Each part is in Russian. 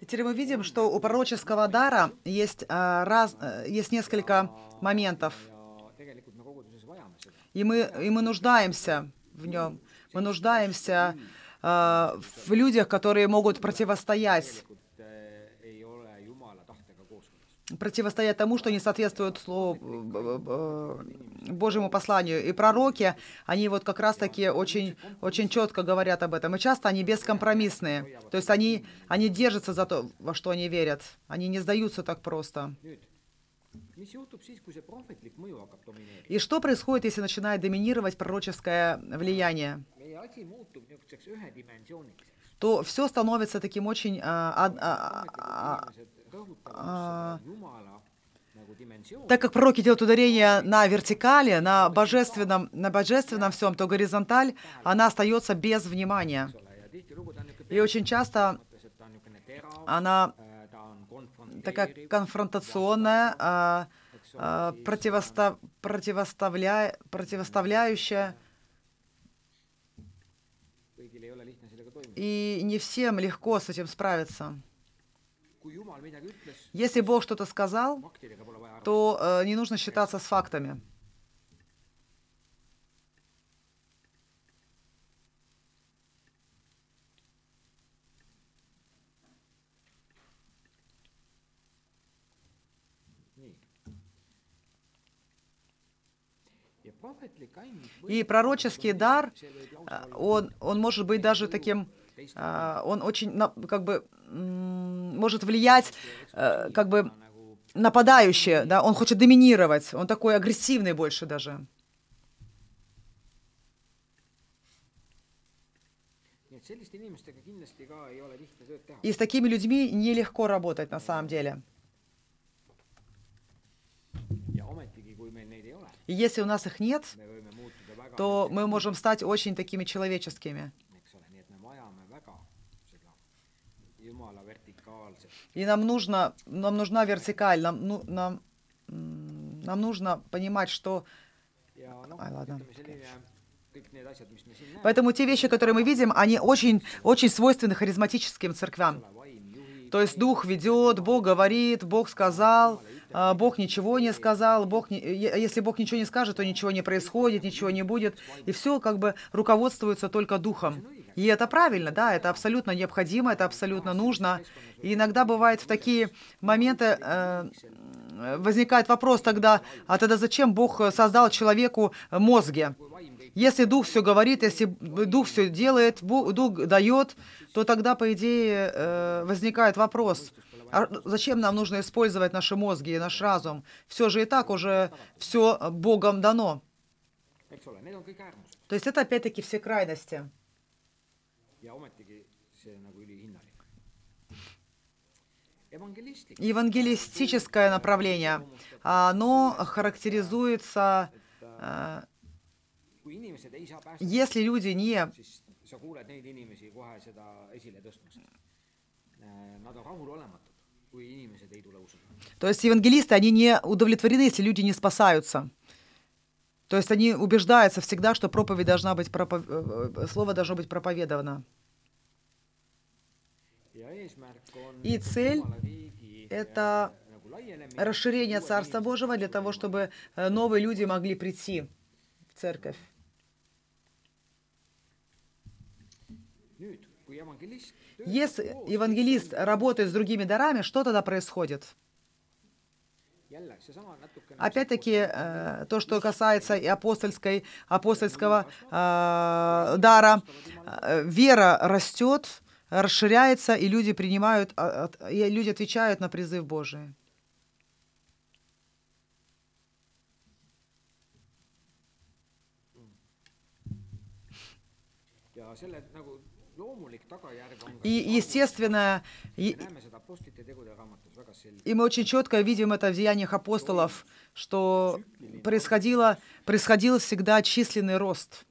Теперь мы видим, что у пророческого дара есть, а, раз, э, есть несколько моментов, и мы, и мы нуждаемся в нем. Мы нуждаемся э, в людях, которые могут противостоять противостоять тому, что не соответствует слову э, э, Божьему посланию. И пророки, они вот как раз-таки очень, очень четко говорят об этом. И часто они бескомпромиссные. То есть они, они держатся за то, во что они верят. Они не сдаются так просто. И что происходит, если начинает доминировать пророческое влияние? То все становится таким очень а, а, а, так как пророки делают ударение на вертикали, на божественном, на божественном всем, то горизонталь, она остается без внимания. И очень часто она такая конфронтационная, а, а, противостав, противоставля, противоставляющая. И не всем легко с этим справиться. Если Бог что-то сказал, то э, не нужно считаться с фактами. И пророческий дар, э, он, он может быть даже таким, э, он очень, как бы, может влиять, э, как бы, нападающее, да, он хочет доминировать, он такой агрессивный больше даже. И с такими людьми нелегко работать на самом деле. И если у нас их нет, то мы можем стать очень такими человеческими. И нам нужно, нам нужна вертикаль, нам, ну, нам, нам нужно понимать, что... Ай, ладно. Поэтому те вещи, которые мы видим, они очень, очень свойственны харизматическим церквям. То есть Дух ведет, Бог говорит, Бог сказал, а, Бог ничего не сказал, Бог не, если Бог ничего не скажет, то ничего не происходит, ничего не будет. И все как бы руководствуется только Духом. И это правильно, да, это абсолютно необходимо, это абсолютно нужно. И иногда бывает в такие моменты э, возникает вопрос тогда, а тогда зачем Бог создал человеку мозги? Если Дух все говорит, если Дух все делает, Дух дает, то тогда, по идее, э, возникает вопрос, а зачем нам нужно использовать наши мозги и наш разум? Все же и так уже все Богом дано. То есть это опять-таки все крайности. Евангелистическое направление, оно характеризуется, э, если люди не то есть евангелисты, они не удовлетворены, если люди не спасаются. То есть они убеждаются всегда, что проповедь должна быть, пропов... Э, э, слово должно быть проповедовано. И цель — это расширение Царства Божьего для того, чтобы э, новые люди могли прийти в церковь. Если евангелист работает с другими дарами, что тогда происходит? Опять-таки, э, то, что касается и апостольской, апостольского э, дара, э, вера растет, расширяется, и люди принимают, а, и люди отвечают на призыв Божий. И, естественно, и, и мы очень четко видим это в деяниях апостолов, что происходило, происходил всегда численный рост.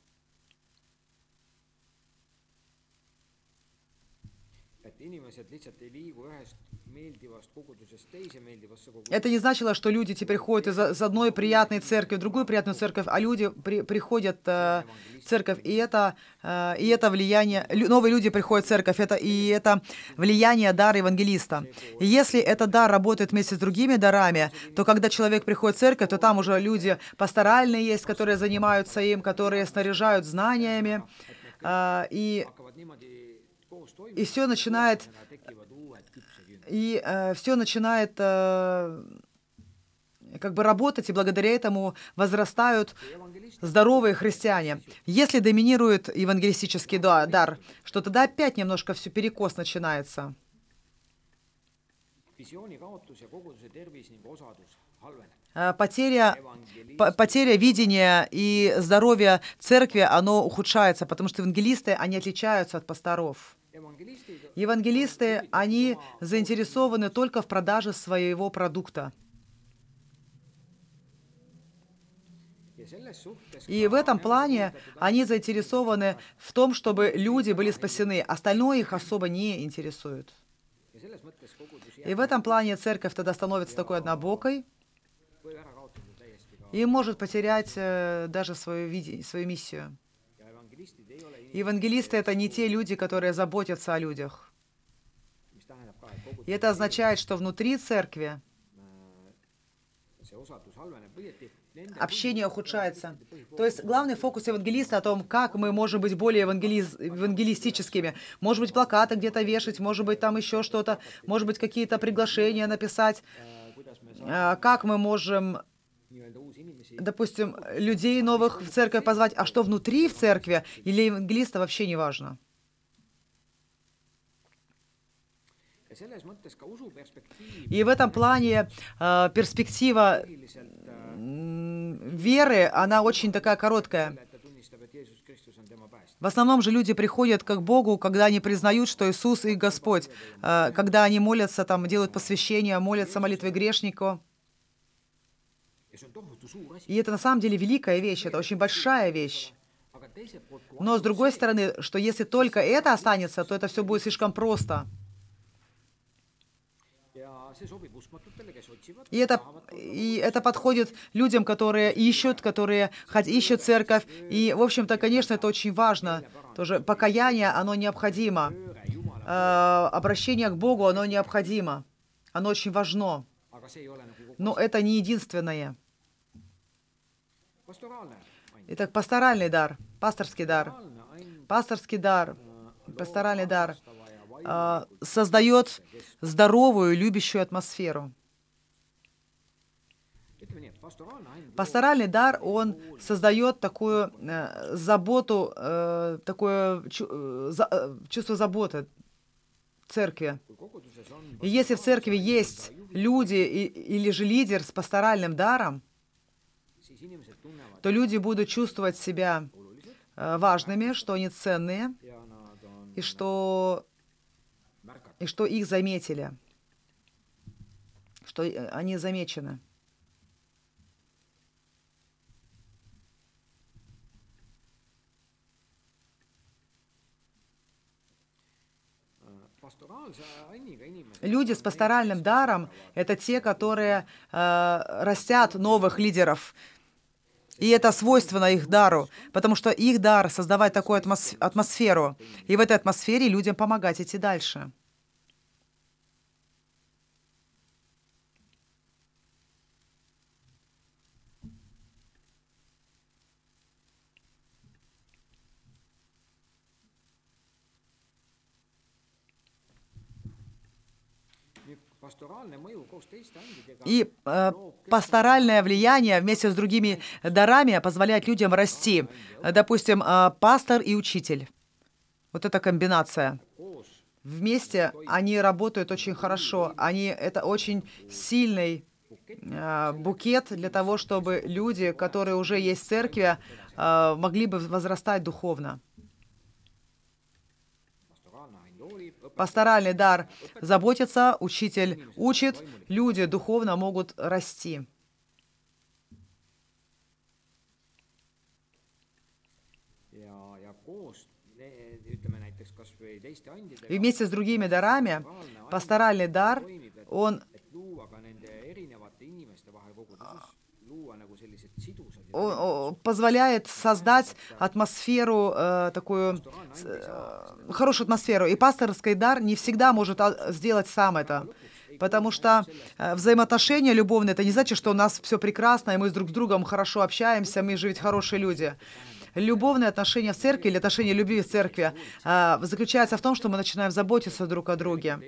Это не значило, что люди теперь ходят из, из одной приятной церкви в другую приятную церковь, а люди при, приходят э, в церковь, и это, э, и это влияние, новые люди приходят в церковь, это, и это влияние дара евангелиста. И если этот дар работает вместе с другими дарами, то когда человек приходит в церковь, то там уже люди пасторальные есть, которые занимаются им, которые снаряжают знаниями, э, и, и все начинает и э, все начинает э, как бы работать, и благодаря этому возрастают здоровые христиане. Если доминирует евангелистический дар, что тогда опять немножко все перекос начинается. Э, потеря, потеря видения и здоровья церкви, оно ухудшается, потому что евангелисты, они отличаются от пасторов. Евангелисты, они заинтересованы только в продаже своего продукта. И в этом плане они заинтересованы в том, чтобы люди были спасены. Остальное их особо не интересует. И в этом плане церковь тогда становится такой однобокой и может потерять э, даже свою, свою миссию. Евангелисты — это не те люди, которые заботятся о людях. И это означает, что внутри церкви общение ухудшается. То есть главный фокус евангелиста о том, как мы можем быть более евангелиз... евангелистическими. Может быть, плакаты где-то вешать, может быть, там еще что-то, может быть, какие-то приглашения написать. А, как мы можем допустим, людей новых в церковь позвать, а что внутри в церкви или евангелиста вообще не важно. И в этом плане э, перспектива веры, она очень такая короткая. В основном же люди приходят к Богу, когда они признают, что Иисус их Господь, э, когда они молятся, там, делают посвящение, молятся молитвой грешнику. И это на самом деле великая вещь, это очень большая вещь. Но с другой стороны, что если только это останется, то это все будет слишком просто. И это, и это подходит людям, которые ищут, которые ищут церковь. И, в общем-то, конечно, это очень важно. Тоже покаяние, оно необходимо. Э, обращение к Богу, оно необходимо. Оно очень важно. Но это не единственное. Итак, пасторальный дар, пасторский дар. Пасторский дар, пасторальный дар э, создает здоровую, любящую атмосферу. Пасторальный дар, он создает такую э, заботу, э, такое чу, э, за, э, чувство заботы церкви. И если в церкви есть люди и, или же лидер с пасторальным даром, то люди будут чувствовать себя э, важными, что они ценные, и что, и что их заметили, что э, они замечены. Люди с пасторальным даром — это те, которые э, растят новых лидеров, и это свойственно их дару, потому что их дар — создавать такую атмосферу, и в этой атмосфере людям помогать идти дальше. И э, пасторальное влияние вместе с другими дарами позволяет людям расти. Допустим, э, пастор и учитель. Вот эта комбинация. Вместе они работают очень хорошо. Они, это очень сильный э, букет для того, чтобы люди, которые уже есть в церкви, э, могли бы возрастать духовно. Пасторальный дар заботится, учитель учит, люди духовно могут расти. И вместе с другими дарами пасторальный дар, он позволяет создать атмосферу э, такую э, хорошую атмосферу. И пасторский дар не всегда может а, сделать сам это. Потому что э, взаимоотношения любовные, это не значит, что у нас все прекрасно, и мы друг с другом хорошо общаемся, мы же ведь хорошие люди. Любовные отношения в церкви или отношения любви в церкви э, заключаются в том, что мы начинаем заботиться друг о друге.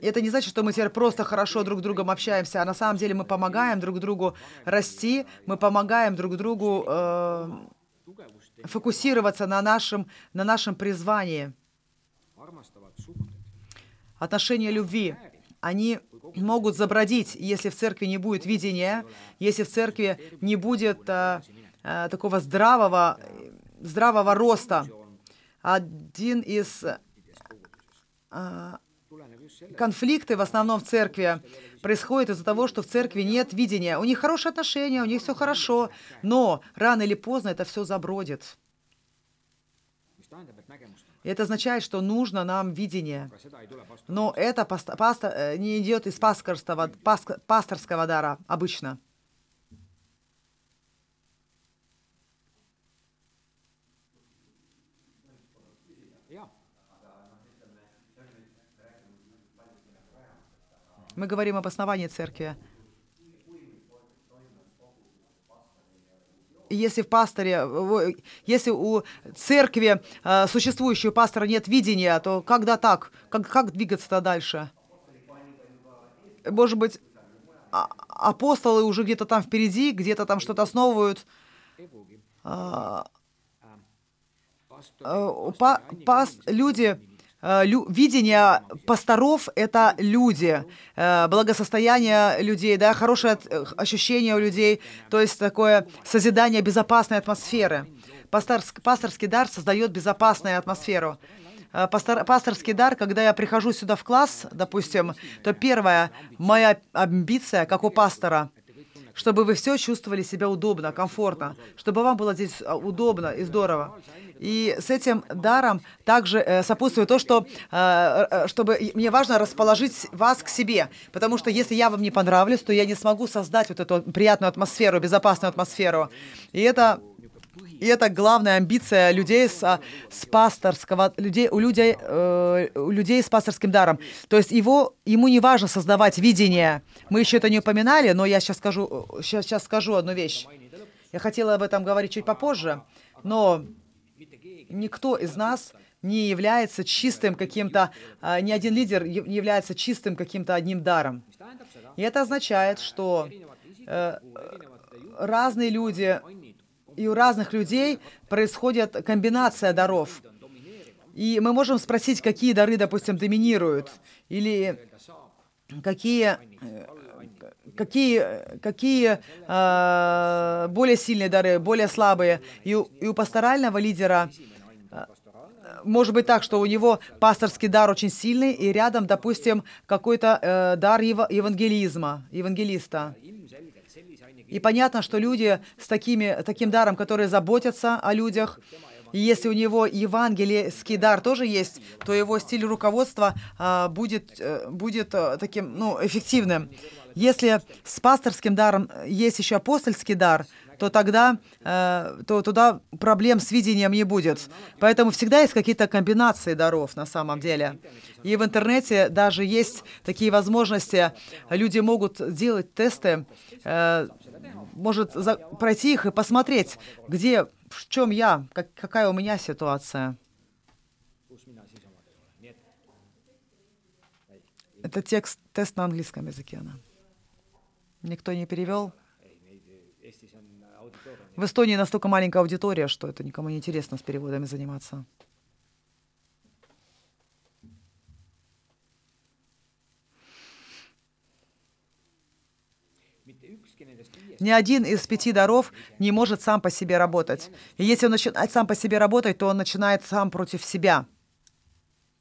Это не значит, что мы теперь просто хорошо друг с другом общаемся, а на самом деле мы помогаем друг другу расти, мы помогаем друг другу э, фокусироваться на нашем, на нашем призвании. Отношения любви, они могут забродить, если в церкви не будет видения, если в церкви не будет э, э, такого здравого, здравого роста. Один из э, конфликты в основном в церкви происходят из-за того, что в церкви нет видения. У них хорошие отношения, у них все хорошо, но рано или поздно это все забродит. И это означает, что нужно нам видение. Но это паста, паста, э, не идет из пасторского, пасторского дара обычно. Мы говорим об основании церкви. Если в пасторе, если у церкви э, существующего пастора нет видения, то когда так? Как, как двигаться-то дальше? Может быть, а, апостолы уже где-то там впереди, где-то там что-то основывают. Э, пас, люди Э, видение пасторов — это люди, э, благосостояние людей, да, хорошее э, ощущение у людей, то есть такое созидание безопасной атмосферы. Пасторский, пасторский дар создает безопасную атмосферу. Пастор, пасторский дар, когда я прихожу сюда в класс, допустим, то первая моя амбиция, как у пастора, чтобы вы все чувствовали себя удобно, комфортно, чтобы вам было здесь удобно и здорово. И с этим даром также э, сопутствует то, что э, э, чтобы мне важно расположить вас к себе, потому что если я вам не понравлюсь, то я не смогу создать вот эту приятную атмосферу, безопасную атмосферу. И это и это главная амбиция людей с, с пасторского, людей, у, людей, э, у людей с пасторским даром. То есть его, ему не важно создавать видение. Мы еще это не упоминали, но я сейчас скажу, сейчас, сейчас скажу одну вещь. Я хотела об этом говорить чуть попозже, но никто из нас не является чистым каким-то, а, ни один лидер не является чистым каким-то одним даром. И это означает, что э, разные люди, и у разных людей происходит комбинация даров. И мы можем спросить, какие дары, допустим, доминируют, или какие, э, какие, какие э, более сильные дары, более слабые. И и у пасторального лидера может быть так, что у него пасторский дар очень сильный, и рядом, допустим, какой-то э, дар ев- евангелизма, евангелиста. И понятно, что люди с такими, таким даром, которые заботятся о людях, и если у него евангельский дар тоже есть, то его стиль руководства а, будет, э, будет а, таким ну, эффективным. Если с пасторским даром есть еще апостольский дар, то тогда э, то туда проблем с видением не будет. Поэтому всегда есть какие-то комбинации даров на самом деле. И в интернете даже есть такие возможности. Люди могут делать тесты, э, может за, пройти их и посмотреть, где, в чем я, как, какая у меня ситуация. Это текст, тест на английском языке. Никто не перевел. В Эстонии настолько маленькая аудитория, что это никому не интересно с переводами заниматься. Ни один из пяти даров не может сам по себе работать. И если он начинает сам по себе работать, то он начинает сам против себя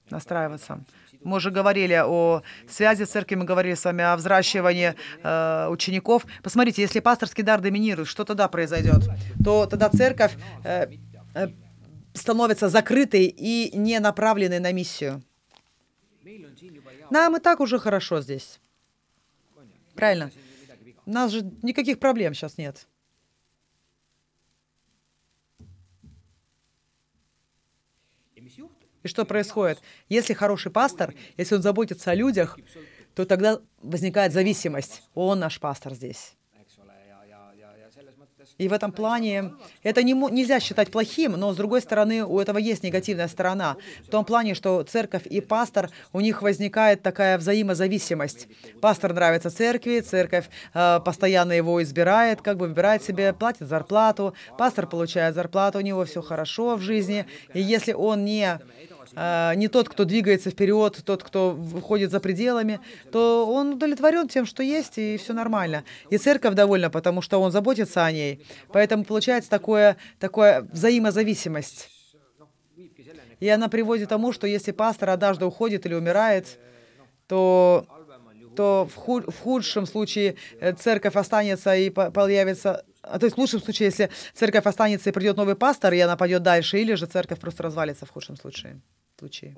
настраиваться. Мы уже говорили о связи церкви, мы говорили с вами о взращивании э, учеников. Посмотрите, если пасторский дар доминирует, что тогда произойдет? То тогда церковь э, э, становятся закрытой и не направленной на миссию. Нам и так уже хорошо здесь. Правильно. У нас же никаких проблем сейчас нет. И что происходит? Если хороший пастор, если он заботится о людях, то тогда возникает зависимость. Он наш пастор здесь. И в этом плане это не, нельзя считать плохим, но с другой стороны у этого есть негативная сторона. В том плане, что церковь и пастор, у них возникает такая взаимозависимость. Пастор нравится церкви, церковь э, постоянно его избирает, как бы выбирает себе, платит зарплату, пастор получает зарплату, у него все хорошо в жизни. И если он не не тот, кто двигается вперед, тот, кто выходит за пределами, то он удовлетворен тем, что есть, и все нормально. И церковь довольна, потому что он заботится о ней. Поэтому получается такое, такое взаимозависимость. И она приводит к тому, что если пастор однажды уходит или умирает, то, то в, худ, в худшем случае э, церковь останется и появится а, то есть в лучшем случае, если церковь останется и придет новый пастор, и она пойдет дальше, или же церковь просто развалится в худшем случае случае.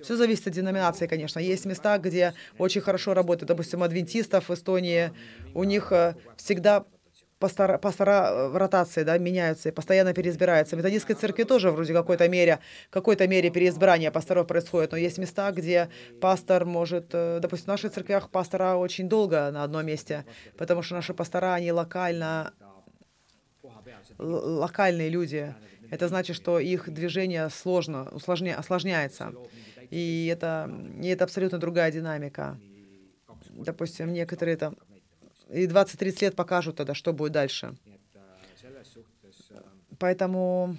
Все зависит от деноминации, конечно. Есть места, где очень хорошо работают. Допустим, адвентистов в Эстонии, у них э, всегда пастора, пастора э, ротации да, меняются и постоянно переизбираются. В методистской церкви тоже вроде какой-то мере, какой-то мере переизбрания пасторов происходит, но есть места, где пастор может, э, допустим, в наших церквях пастора очень долго на одном месте, потому что наши пастора, они локально, локальные люди, это значит, что их движение сложно, усложня, осложняется. И это, и это абсолютно другая динамика. Допустим, некоторые там и 20-30 лет покажут тогда, что будет дальше. Поэтому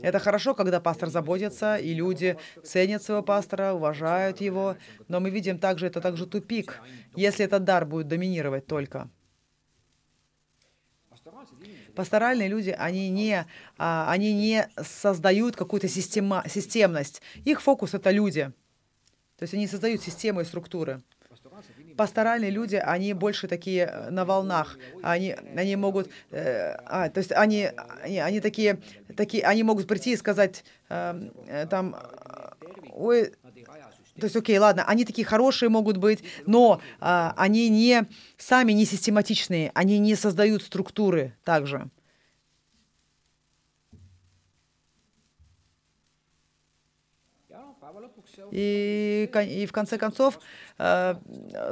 это хорошо, когда пастор заботится, и люди ценят своего пастора, уважают его, но мы видим также, это также тупик, если этот дар будет доминировать только. Пасторальные люди, они не, а, они не создают какую-то система, системность. Их фокус — это люди. То есть они создают систему и структуры. Пасторальные люди, они больше такие э, на волнах. Они, они могут, э, а, то есть они, они, они такие, такие, они могут прийти и сказать, эм, э, там, ой, то есть, окей, ладно, они такие хорошие могут быть, но а, они не сами не систематичные, они не создают структуры также. И, и в конце концов, э,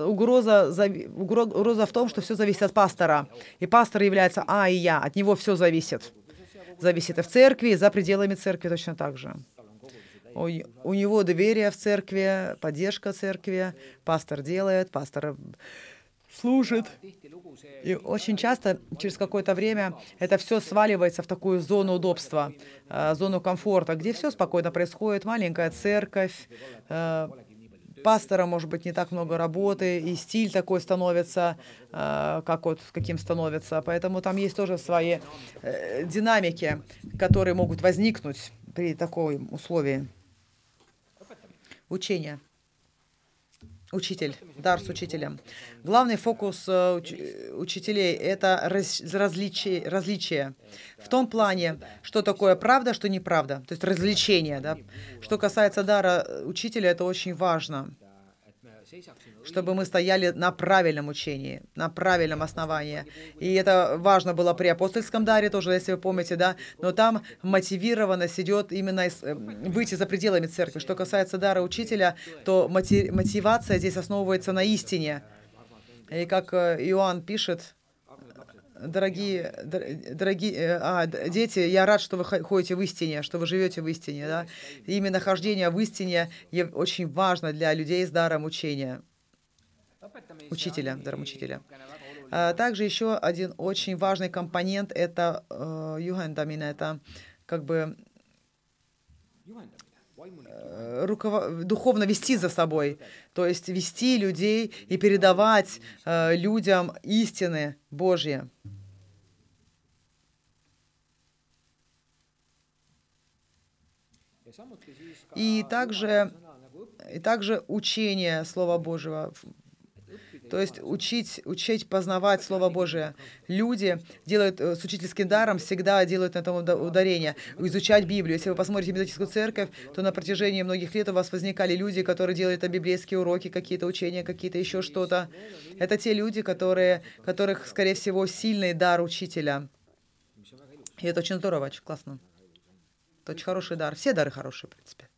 угроза, угроза в том, что все зависит от пастора. И пастор является А и Я, от него все зависит. Зависит и в церкви, и за пределами церкви точно так же. У, у него доверие в церкви, поддержка церкви, пастор делает, пастор служит. И очень часто, через какое-то время, это все сваливается в такую зону удобства, э, зону комфорта, где все спокойно происходит, маленькая церковь, э, пастора, может быть, не так много работы, и стиль такой становится, э, как вот каким становится. Поэтому там есть тоже свои динамики, которые могут возникнуть при такой условии учения. Учитель, дар с учителем. Главный фокус э, уч учителей — это раз различие, различие в том плане, что такое правда, что неправда, то есть развлечение. Да? Что касается дара учителя, это очень важно чтобы мы стояли на правильном учении, на правильном основании. И это важно было при апостольском даре тоже, если вы помните, да, но там мотивированность идет именно из, э, выйти за пределами церкви. Что касается дара учителя, то мотивация здесь основывается на истине. И как э, Иоанн пишет, дорогие, дорогие э, а, дети, я рад, что вы ходите в истине, что вы живете в истине. Да? именно хождение в истине очень важно для людей с даром учения учителя, даром учителя. А также еще один очень важный компонент — это э, юхендамина, это как бы руков... духовно вести за собой, то есть вести людей и передавать э, людям истины Божьи. И также, и также учение Слова Божьего, То есть учить, учить познавать Слово Божие. Люди делают э, с учительским даром, всегда делают на этом ударение. Изучать Библию. Если вы посмотрите методическую церковь, то на протяжении многих лет у вас возникали люди, которые делают библейские уроки, какие-то учения, какие-то еще что-то. Это те люди, которые, которых, скорее всего, сильный дар учителя. И это очень здорово, очень классно. Это очень хороший дар. Все дары хорошие, в принципе.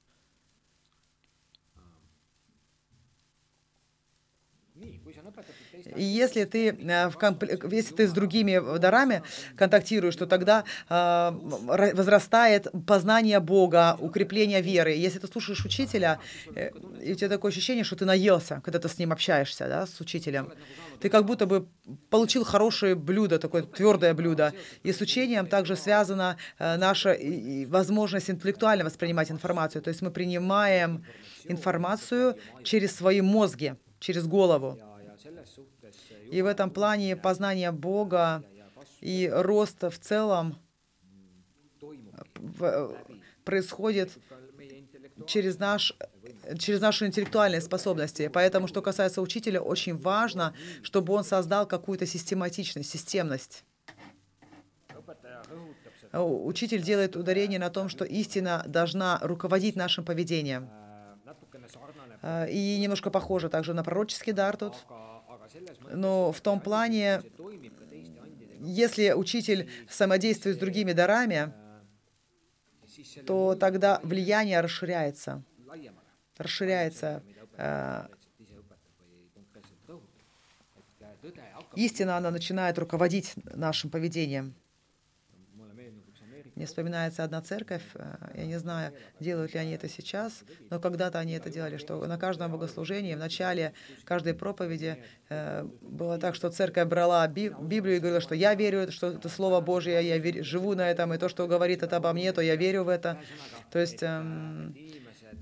И если ты, э, в комп... если ты с другими дарами контактируешь, то тогда э, возрастает познание Бога, укрепление веры. Если ты слушаешь учителя, э, и у тебя такое ощущение, что ты наелся, когда ты с ним общаешься, да, с учителем, ты как будто бы получил хорошее блюдо, такое твердое блюдо. И с учением также связана наша возможность интеллектуально воспринимать информацию. То есть мы принимаем информацию через свои мозги, через голову. И в этом плане познание Бога и рост в целом происходит через, наш, через наши интеллектуальные способности. Поэтому, что касается учителя, очень важно, чтобы он создал какую-то систематичность, системность. Учитель делает ударение на том, что истина должна руководить нашим поведением. И немножко похоже также на пророческий дар тут. Но в том плане, если учитель взаимодействует с другими дарами, то тогда влияние расширяется. Расширяется. Э, истина, она начинает руководить нашим поведением. Мне вспоминается одна церковь, э, я не знаю, делают ли они это сейчас, но когда-то они это делали, что на каждом богослужении, в начале каждой проповеди э, было так, что церковь брала Библию и говорила, что я верю, что это Слово Божье, я живу на этом, и то, что говорит это обо мне, то я верю в это. То есть, эм,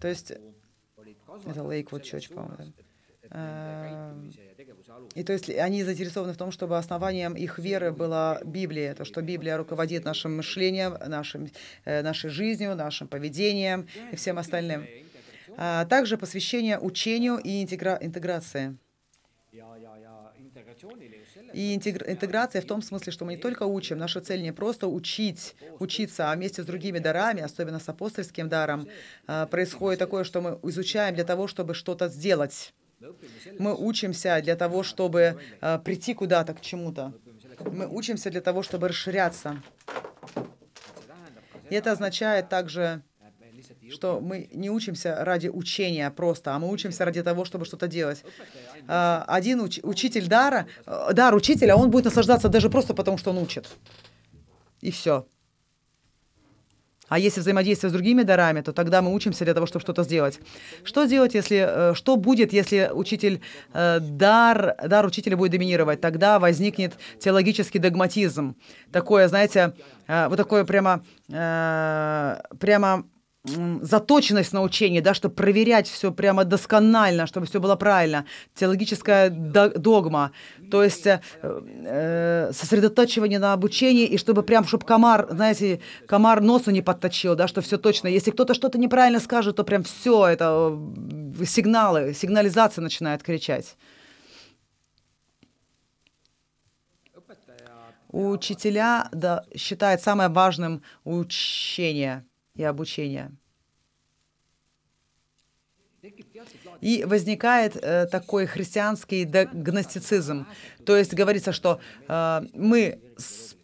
то есть это Lakewood Church, по-моему. И то есть они заинтересованы в том, чтобы основанием их веры была Библия, то, что Библия руководит нашим мышлением, нашим, э, нашей жизнью, нашим поведением и всем остальным. А также посвящение учению и интегра интеграции. И интеграция в том смысле, что мы не только учим, наша цель не просто учить, учиться, а вместе с другими дарами, особенно с апостольским даром, а, происходит такое, что мы изучаем для того, чтобы что-то сделать. Мы учимся для того, чтобы э, прийти куда-то, к чему-то. Мы учимся для того, чтобы расширяться. И это означает также, что мы не учимся ради учения просто, а мы учимся ради того, чтобы что-то делать. Э, один уч учитель дара, э, дар учителя, он будет наслаждаться даже просто потому, что он учит. И все. А если взаимодействие с другими дарами, то тогда мы учимся для того, чтобы что-то сделать. Что делать, если, э, что будет, если учитель, э, дар, дар учителя будет доминировать? Тогда возникнет теологический догматизм. Такое, знаете, э, вот такое прямо, прямо заточенность на учении, да, чтобы проверять все прямо досконально, чтобы все было правильно, теологическая догма, то есть э, э, сосредоточивание на обучении, и чтобы прям, чтобы комар, знаете, комар носу не подточил, да, что все точно. Если кто-то что-то неправильно скажет, то прям все это э, сигналы, сигнализация начинает кричать. Учителя да, считают самым важным учение – и обучения. И возникает э, такой христианский гностицизм. То есть говорится, что э, мы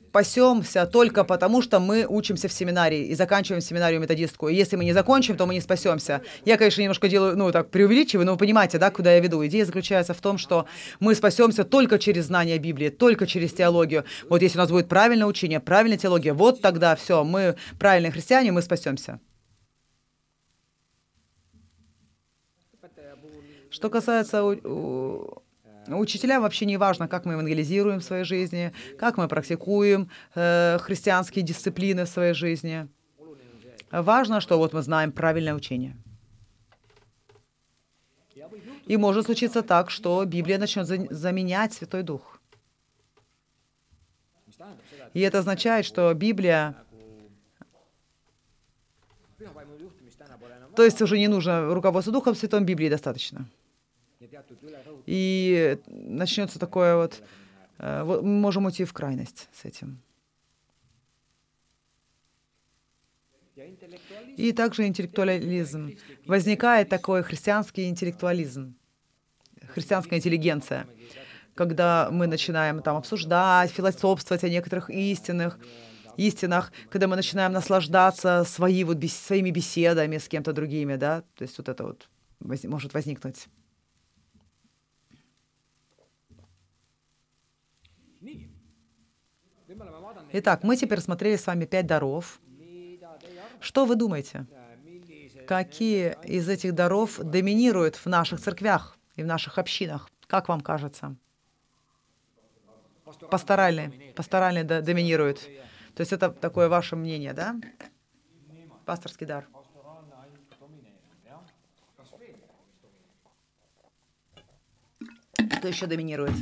спасемся только потому, что мы учимся в семинарии и заканчиваем семинарию методистскую. И если мы не закончим, то мы не спасемся. Я, конечно, немножко делаю, ну, так, преувеличиваю, но вы понимаете, да, куда я веду. Идея заключается в том, что мы спасемся только через знание Библии, только через теологию. Вот если у нас будет правильное учение, правильная теология, вот тогда все, мы правильные христиане, мы спасемся. Что касается Учителям вообще не важно, как мы евангелизируем в своей жизни, как мы практикуем э, христианские дисциплины в своей жизни. Важно, что вот мы знаем правильное учение. И может случиться так, что Библия начнет заменять Святой Дух. И это означает, что Библия... То есть уже не нужно руководство Духом Святым, Библии достаточно. И начнется такое вот, э, вот мы можем уйти в крайность с этим. И также интеллектуализм. Возникает такой христианский интеллектуализм, христианская интеллигенция, когда мы начинаем там обсуждать, философствовать о некоторых истинных, истинах, когда мы начинаем наслаждаться свои, вот, бес, своими беседами с кем-то другими, да, то есть вот это вот воз, может возникнуть. Итак, мы теперь смотрели с вами пять даров. Что вы думаете? Какие из этих даров доминируют в наших церквях и в наших общинах? Как вам кажется? Пасторальные. Пасторальные доминируют. То есть это такое ваше мнение, да? Пасторский дар. Кто еще доминирует?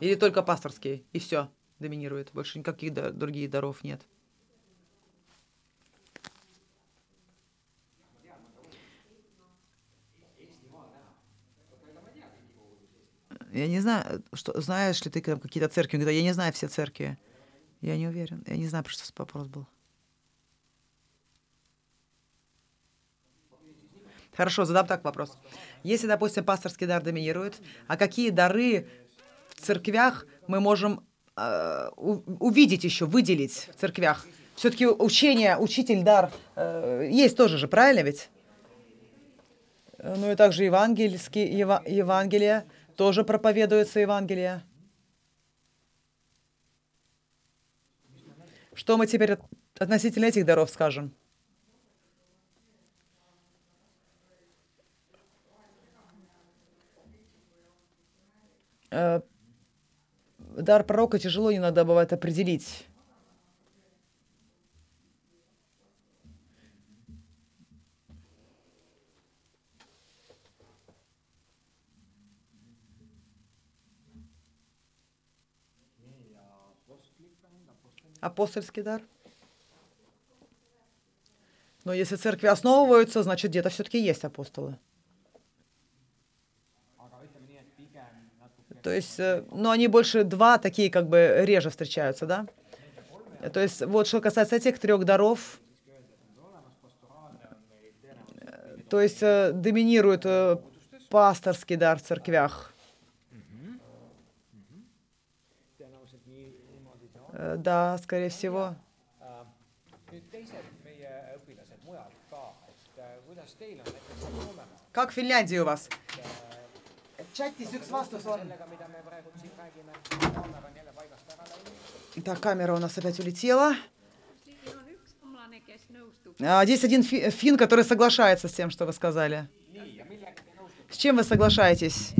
Или только пасторский, и все доминирует. Больше никаких других даров нет. Я не знаю, что, знаешь ли ты там какие-то церкви? Я не знаю все церкви. Я не уверен. Я не знаю, про что вопрос был. Хорошо, задам так вопрос. Если, допустим, пасторский дар доминирует, а какие дары церквях мы можем э, увидеть еще, выделить в церквях? Все-таки учение, учитель, дар э, есть тоже же, правильно ведь? Ну и также евангельские, ева, Евангелие, тоже проповедуется Евангелие. Что мы теперь относительно этих даров скажем? Дар пророка тяжело иногда бывает определить. Апостольский дар. Но если церкви основываются, значит, где-то все-таки есть апостолы. То есть, э, ну, они больше два такие как бы реже встречаются, да? То есть, вот что касается этих трех даров, э, то есть э, доминирует пасторский дар в церквях. Да, скорее всего. Как в Финляндии у вас? Chatis üks vastus on. Так, камера у нас опять улетела. А, здесь один фин, который соглашается с тем, что вы сказали. С чем вы соглашаетесь?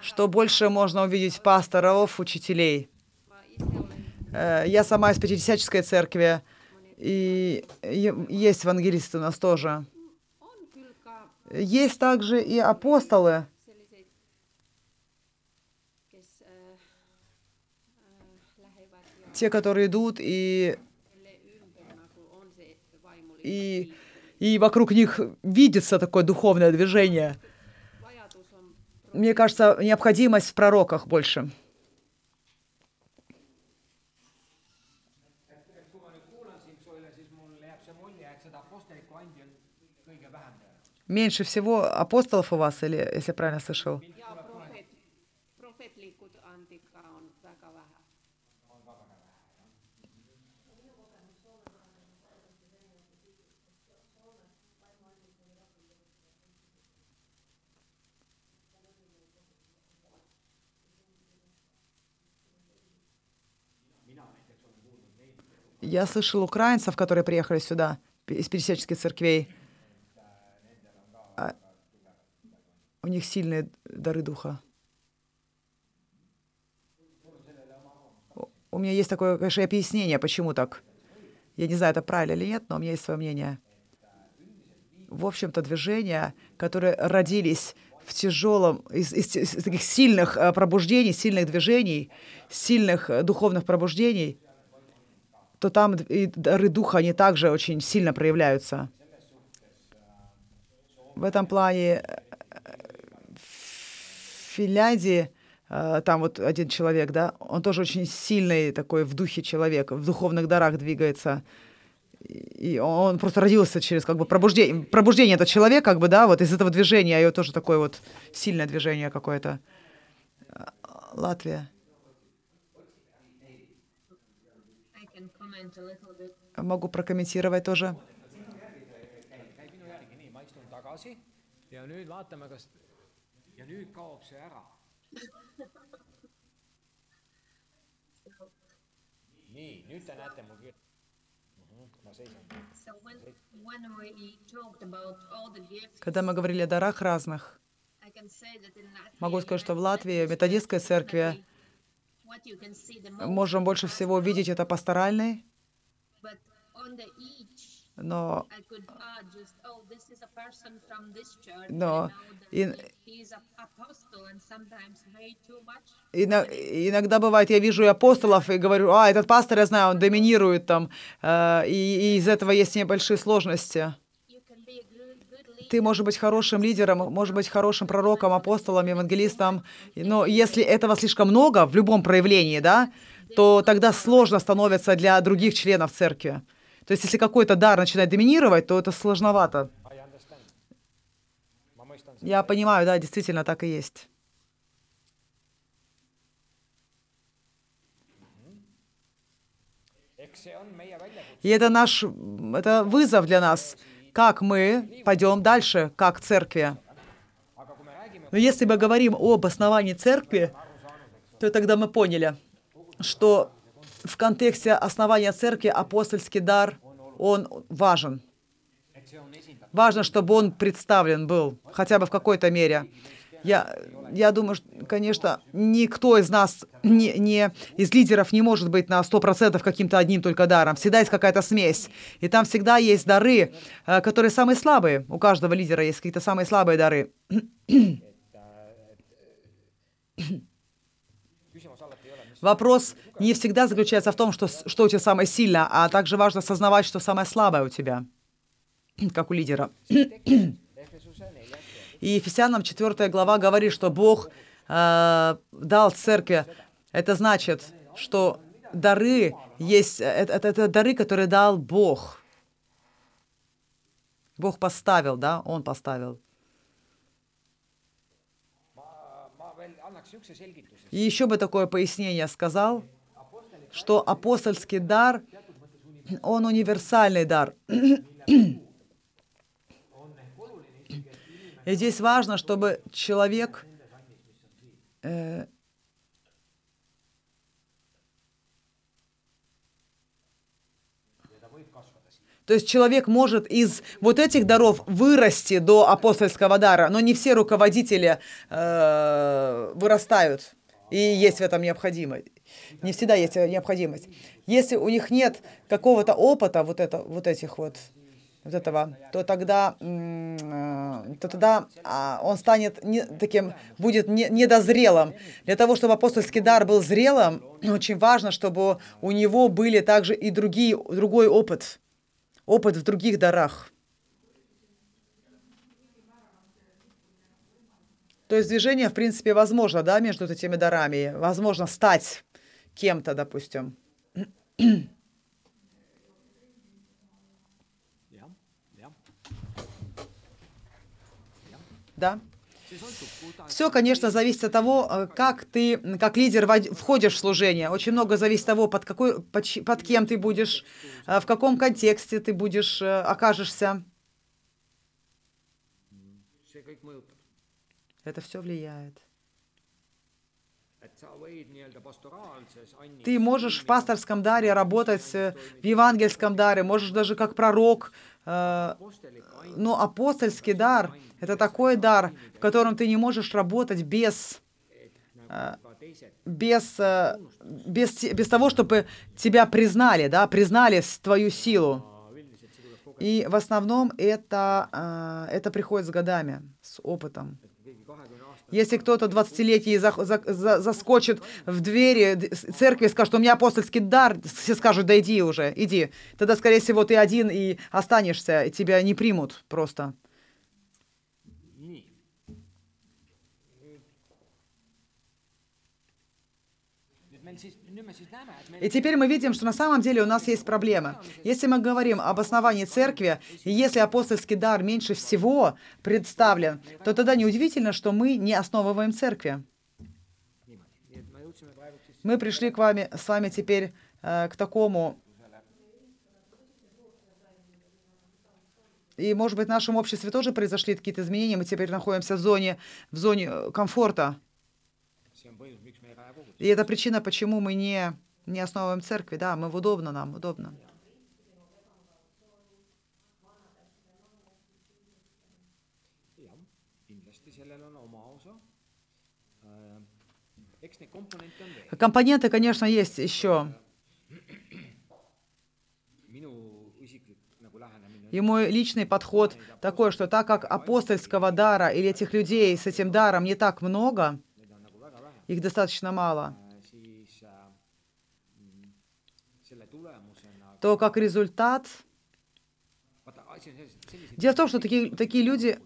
Что больше можно увидеть пасторов, учителей? Э, я сама из Пятидесятнической церкви, и есть евангелисты у нас тоже. Есть также и апостолы, те, которые идут и, и, и вокруг них видится такое духовное движение. Мне кажется, необходимость в пророках больше. Меньше всего апостолов у вас, или если я правильно слышал? Я слышал украинцев, которые приехали сюда из пересеческих церквей. У них сильные дары духа. У меня есть такое, конечно, объяснение, почему так. Я не знаю, это правильно или нет, но у меня есть свое мнение. В общем-то, движения, которые родились в тяжелом, из, из, из таких сильных э, пробуждений, сильных движений, сильных э, духовных пробуждений, то там и дары духа, они также очень сильно проявляются. В этом плане э, в Финляндии э, там вот один человек, да, он тоже очень сильный такой в духе человек, в духовных дарах двигается. И он просто родился через как бы пробуждение, пробуждение этот человек, как бы, да, вот из этого движения, его тоже такое вот сильное движение какое-то. Латвия. Могу прокомментировать тоже. Ja nüüd vaatame, kas ja nüüd kaob see ära. nii, nüüd te näete mu kirja. ma seisan. Когда мы говорили о дарах разных, могу сказать, что в Латвии, в методистской церкви, можем больше всего видеть это пасторальный, но, но и, иногда бывает, я вижу и апостолов и говорю, а, этот пастор, я знаю, он доминирует там, э, и, и из этого есть небольшие сложности. Ты можешь быть хорошим лидером, можешь быть хорошим пророком, апостолом, евангелистом, но если этого слишком много в любом проявлении, да, то тогда сложно становится для других членов церкви. То есть, если какой-то дар начинает доминировать, то это сложновато. Я понимаю, да, действительно так и есть. И это наш, это вызов для нас, как мы пойдем дальше, как церкви. Но если мы говорим об основании церкви, то тогда мы поняли, что в контексте основания церкви апостольский дар, он важен. Важно, чтобы он представлен был, хотя бы в какой-то мере. Я, я думаю, что, конечно, никто из нас, не, не, из лидеров не может быть на 100% каким-то одним только даром. Всегда есть какая-то смесь. И там всегда есть дары, э, которые самые слабые. У каждого лидера есть какие-то самые слабые дары. Вопрос не всегда заключается в том, что, что у тебя самое сильное, а также важно осознавать, что самое слабое у тебя, как у лидера. И Ефесянам 4 глава говорит, что Бог э, дал церкви. Это значит, что дары есть, это, это, это дары, которые дал Бог. Бог поставил, да, Он поставил. И еще бы такое пояснение сказал, что апостольский дар, он универсальный дар. И здесь важно, чтобы человек э, То есть человек может из вот этих даров вырасти до апостольского дара, но не все руководители э, вырастают. И есть в этом необходимость. Не всегда есть необходимость. Если у них нет какого-то опыта вот, это, вот этих вот вот этого, то тогда, э, то тогда а, он станет не, таким, будет не, недозрелым. Для того, чтобы апостольский дар был зрелым, очень важно, чтобы у него были также и другие, другой опыт, опыт в других дарах. То есть движение, в принципе, возможно, да, между этими дарами. Возможно стать кем-то, допустим. Да. Все, конечно, зависит от того, э, как ты, как лидер, входишь в служение. Очень много зависит от того, под, какой, под, под кем ты будешь, э, в каком контексте ты будешь, э, окажешься. Это все влияет. Ты можешь в пасторском даре работать, в евангельском даре, можешь даже как пророк, но апостольский дар — это такой дар, в котором ты не можешь работать без, э, без, э, без, без того, чтобы тебя признали, да, признали твою силу. И в основном это, э, это приходит с годами, с опытом. Если кто-то 20-летний за, за, за, заскочит в двери церкви и скажет, у меня апостольский дар, все скажут, да иди уже, иди. Тогда, скорее всего, ты один и останешься, и тебя не примут просто. И теперь мы видим, что на самом деле у нас есть проблема. Если мы говорим об основании церкви, и если апостольский дар меньше всего представлен, то тогда неудивительно, что мы не основываем церкви. Мы пришли к вами, с вами теперь э, к такому И, может быть, в нашем обществе тоже произошли какие-то изменения. Мы теперь находимся в зоне, в зоне э, комфорта. И это причина, почему мы не, не основываем церкви. Да, мы удобно нам, удобно. Компоненты, конечно, есть еще. И мой личный подход такой, что так как апостольского дара или этих людей с этим даром не так много, их достаточно мало, то как результат... Дело в том, что такие, такие люди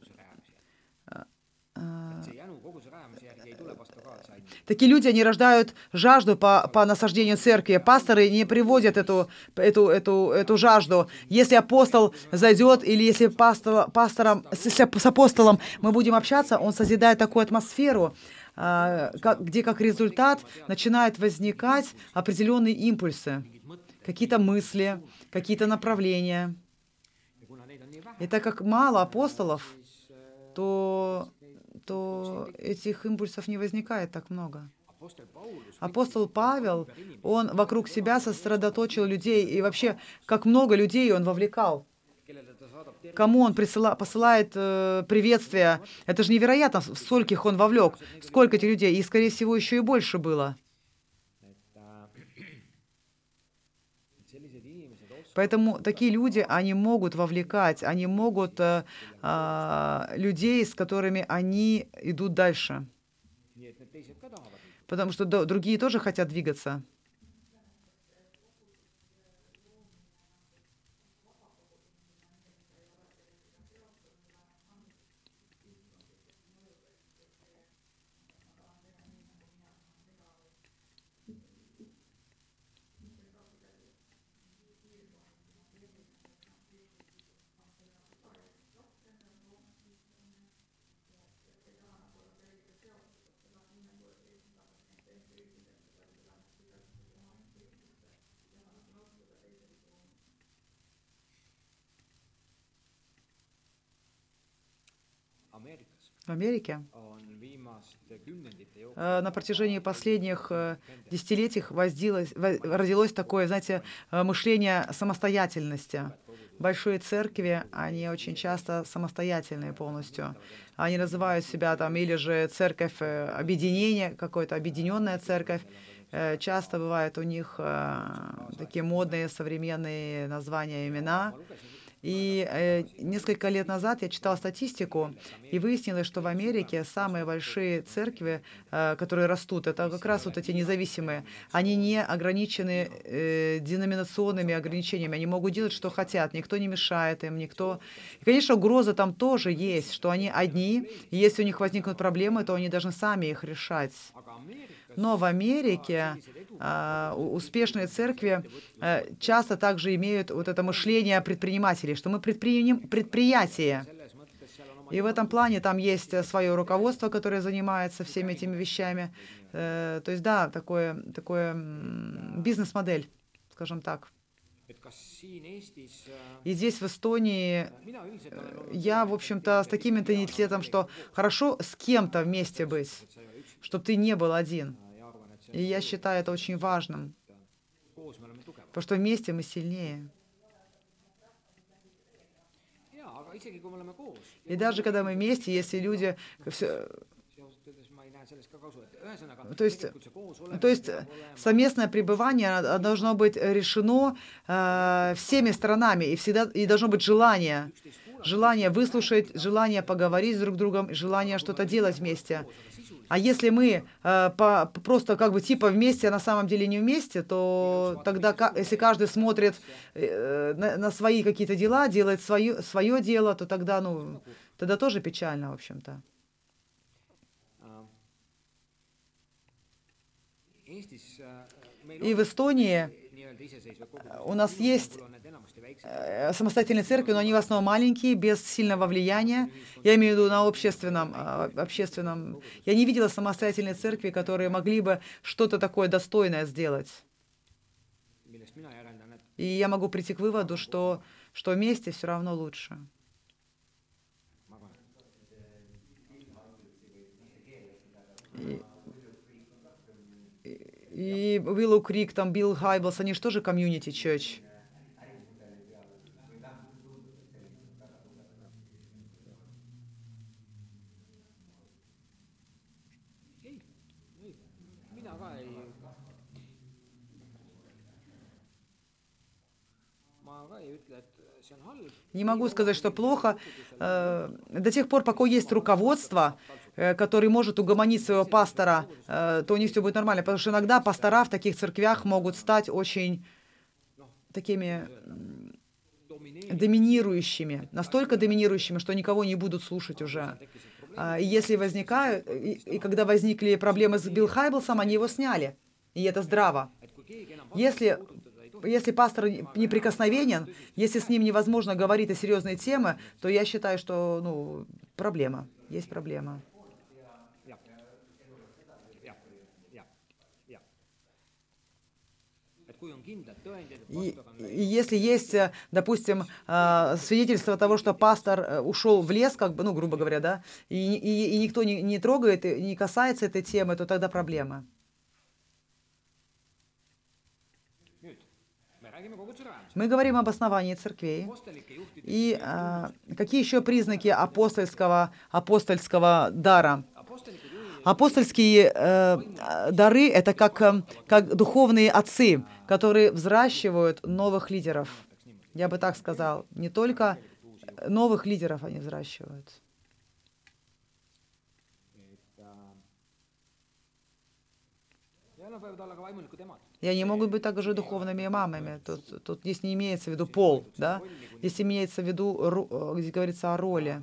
Такие люди, они рождают жажду по, по насаждению церкви. Пасторы не приводят эту, эту, эту, эту жажду. Если апостол зайдет, или если пастор, пастором, с, с апостолом мы будем общаться, он созидает такую атмосферу, где как результат начинают возникать определенные импульсы, какие-то мысли, какие-то направления. И так как мало апостолов, то то этих импульсов не возникает так много. Апостол Павел, он вокруг себя сосредоточил людей, и вообще, как много людей он вовлекал. Кому он присыла, посылает э, приветствия. Это же невероятно, скольких он вовлек, сколько этих людей, и, скорее всего, еще и больше было. Поэтому такие люди, они могут вовлекать, они могут э, э, людей, с которыми они идут дальше. Потому что другие тоже хотят двигаться. В Америке э, на протяжении последних э, десятилетий возилось, родилось такое, знаете, э, мышление самостоятельности. Большие церкви, они очень часто самостоятельные полностью. Они называют себя там или же церковь объединения, какой-то объединенная церковь. Часто бывают у них такие модные современные названия, имена. И э, несколько лет назад я читала статистику, и выяснилось, что в Америке самые большие церкви, э, которые растут, это как раз вот эти независимые. Они не ограничены э, деноминационными ограничениями, они могут делать, что хотят, никто не мешает им, никто... И, конечно, угроза там тоже есть, что они одни, и если у них возникнут проблемы, то они должны сами их решать. Но в Америке а, успешные церкви а, часто также имеют вот это мышление предпринимателей, что мы предпри... предприятие. И в этом плане там есть свое руководство, которое занимается всеми этими вещами. Э, то есть, да, такое, такое бизнес-модель, скажем так. И здесь, в Эстонии, э, я, в общем-то, с таким менталитетом, что хорошо с кем-то вместе быть, чтобы ты не был один. И я считаю это очень важным, потому что вместе мы сильнее. И даже когда мы вместе, если люди все, то есть, то есть совместное пребывание должно быть решено э, всеми сторонами, и всегда и должно быть желание, желание выслушать, желание поговорить с друг другом, желание что-то делать вместе. А если мы э, по, просто как бы типа вместе, а на самом деле не вместе, то тогда, если каждый смотрит э, на, на свои какие-то дела, делает свое, свое дело, то тогда, ну, тогда тоже печально, в общем-то. И в Эстонии у нас есть э, самостоятельные церкви, но они в основном маленькие, без сильного влияния. Я имею в виду на общественном, э, общественном. Я не видела самостоятельной церкви, которые могли бы что-то такое достойное сделать. И я могу прийти к выводу, что, что вместе все равно лучше. И, и Willow Крик, там Билл Хайблс, они же тоже комьюнити Не могу сказать, что плохо. Э, до тех пор, пока есть руководство, Э, который может угомонить своего пастора, э, то у них все будет нормально. Потому что иногда пастора в таких церквях могут стать очень такими доминирующими, настолько доминирующими, что никого не будут слушать уже. А, и если возникают, и, и когда возникли проблемы с Билл Хайблсом, они его сняли. И это здраво. Если, если пастор неприкосновенен, если с ним невозможно говорить о серьезной теме, то я считаю, что ну, проблема. Есть проблема. И, и если есть, э, допустим, э, свидетельство того, что пастор э, ушел в лес, как бы, ну, грубо говоря, да, и, и, и никто не, не трогает, не касается этой темы, то тогда проблема. Мы говорим об основании церквей. И а, какие еще признаки апостольского, апостольского дара? Апостольские э, дары — это как, э, как духовные отцы, которые взращивают новых лидеров. Я бы так сказал. Не только новых лидеров они взращивают. И они могут быть также духовными мамами. Тут, тут здесь не имеется в виду пол, да? Здесь имеется в виду, э, здесь говорится о роли.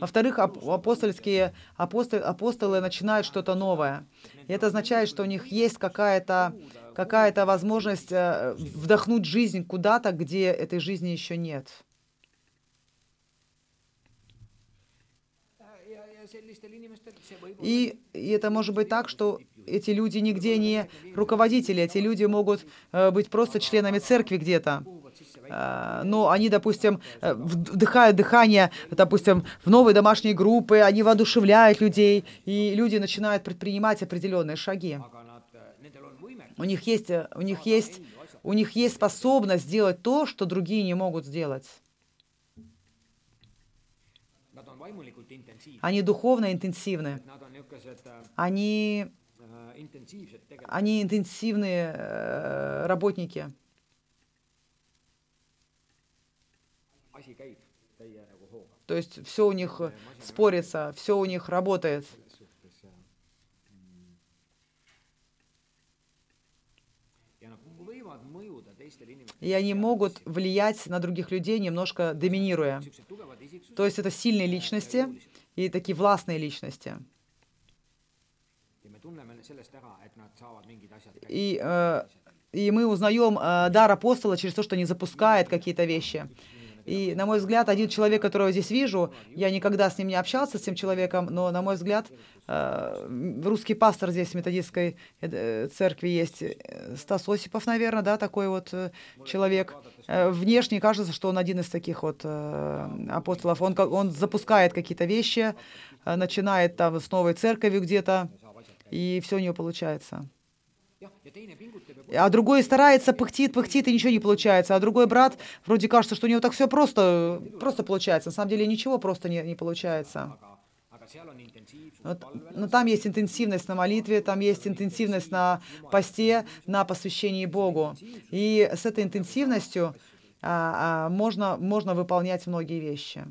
Во-вторых, апостольские апостолы, апостолы начинают что-то новое. И это означает, что у них есть какая-то какая возможность э, вдохнуть жизнь куда-то, где этой жизни еще нет. И, и это может быть так, что эти люди нигде не руководители, эти люди могут э, быть просто членами церкви где-то. Э, но они, допустим, э, вдыхают дыхание, допустим, в новые домашние группы, они воодушевляют людей, и люди начинают предпринимать определенные шаги. У них есть, у них есть, у них есть способность сделать то, что другие не могут сделать. Они духовно интенсивны. Они, они интенсивные э, работники. То есть все у них спорится, все у них работает. И они могут влиять на других людей, немножко доминируя. То есть это сильные личности и такие властные личности. И, э, и мы узнаем э, дар апостола через то, что они запускают какие-то вещи. И, на мой взгляд, один человек, которого здесь вижу, я никогда с ним не общался, с этим человеком, но, на мой взгляд, русский пастор здесь в методистской э, церкви есть. Э, Стас Осипов, наверное, да, такой вот человек. Внешне кажется, что он один из таких вот апостолов. Он, он запускает какие-то вещи, начинает там с новой церковью где-то, и все у него получается. А другой старается, пыхтит, пыхтит, и ничего не получается. А другой брат, вроде кажется, что у него так все просто, просто получается. На самом деле ничего просто не, не получается. Но, но там есть интенсивность на молитве, там есть интенсивность на посте, на посвящении Богу. И с этой интенсивностью а, а, можно, можно выполнять многие вещи.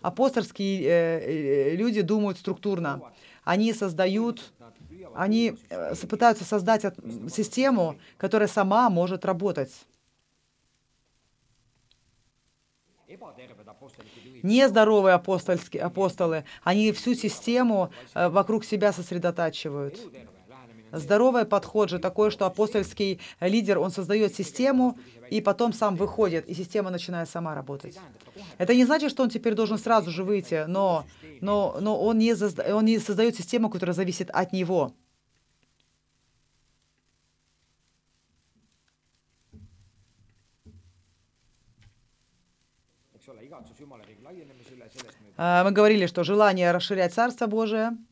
Апостольские э, э, люди думают структурно. Они создают они э, пытаются создать систему, которая сама может работать. Нездоровые апостольские апостолы, они всю систему э, вокруг себя сосредотачивают. Здоровый подход же такой, что апостольский лидер, он создает систему, и потом сам выходит, и система начинает сама работать. Это не значит, что он теперь должен сразу же выйти, но, но, но он, не, он не создает систему, которая зависит от него. А, мы говорили, что желание расширять Царство Божие –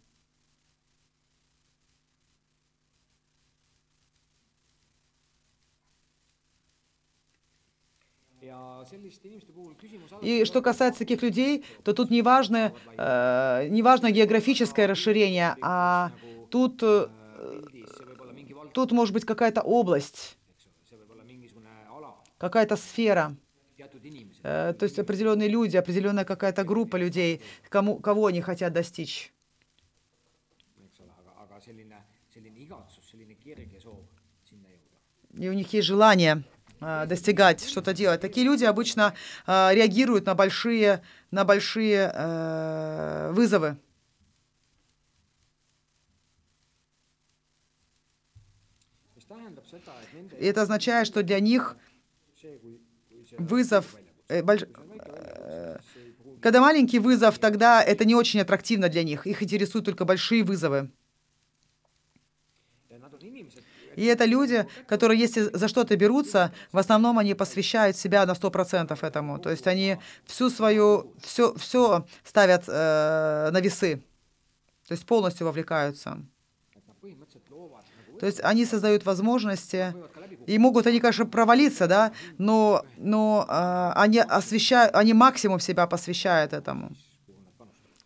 И что касается таких людей, то тут не важно, э, не важно географическое расширение, а тут, э, тут может быть какая-то область, какая-то сфера. Э, то есть определенные люди, определенная какая-то группа людей, кому, кого они хотят достичь. И у них есть желание Э, достигать, что-то делать. Такие люди обычно э, реагируют на большие, на большие вызовы. И это означает, что для них вызов, больш... э, когда маленький вызов, тогда это не очень аттрактивно для них. Их интересуют только большие вызовы. И это люди, которые, если за что-то берутся, в основном они посвящают себя на 100% этому. То есть они всю свою, все, все ставят э, на весы. То есть полностью вовлекаются. То есть они создают возможности, и могут они, конечно, провалиться, да, но, но э, они освещают, они максимум себя посвящают этому,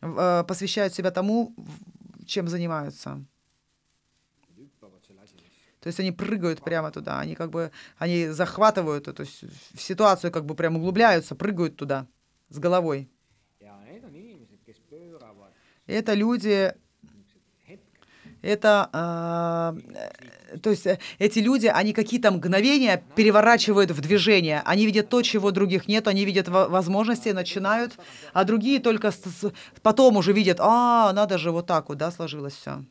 э, посвящают себя тому, чем занимаются. То есть они прыгают прямо туда, они как бы, они захватывают эту ситуацию, как бы прям углубляются, прыгают туда с головой. И это люди, это, э, то есть э, эти люди, они какие-то мгновения переворачивают в движение. Они видят то, чего других нет, они видят возможности, начинают, а другие только с, с, потом уже видят, а, надо же вот так вот, да, сложилось все.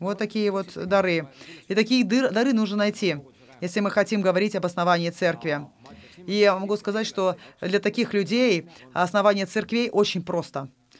Вот такие вот дары. И такие дары нужно найти, если мы хотим говорить об основании церкви. И я могу сказать, что для таких людей основание церквей очень просто –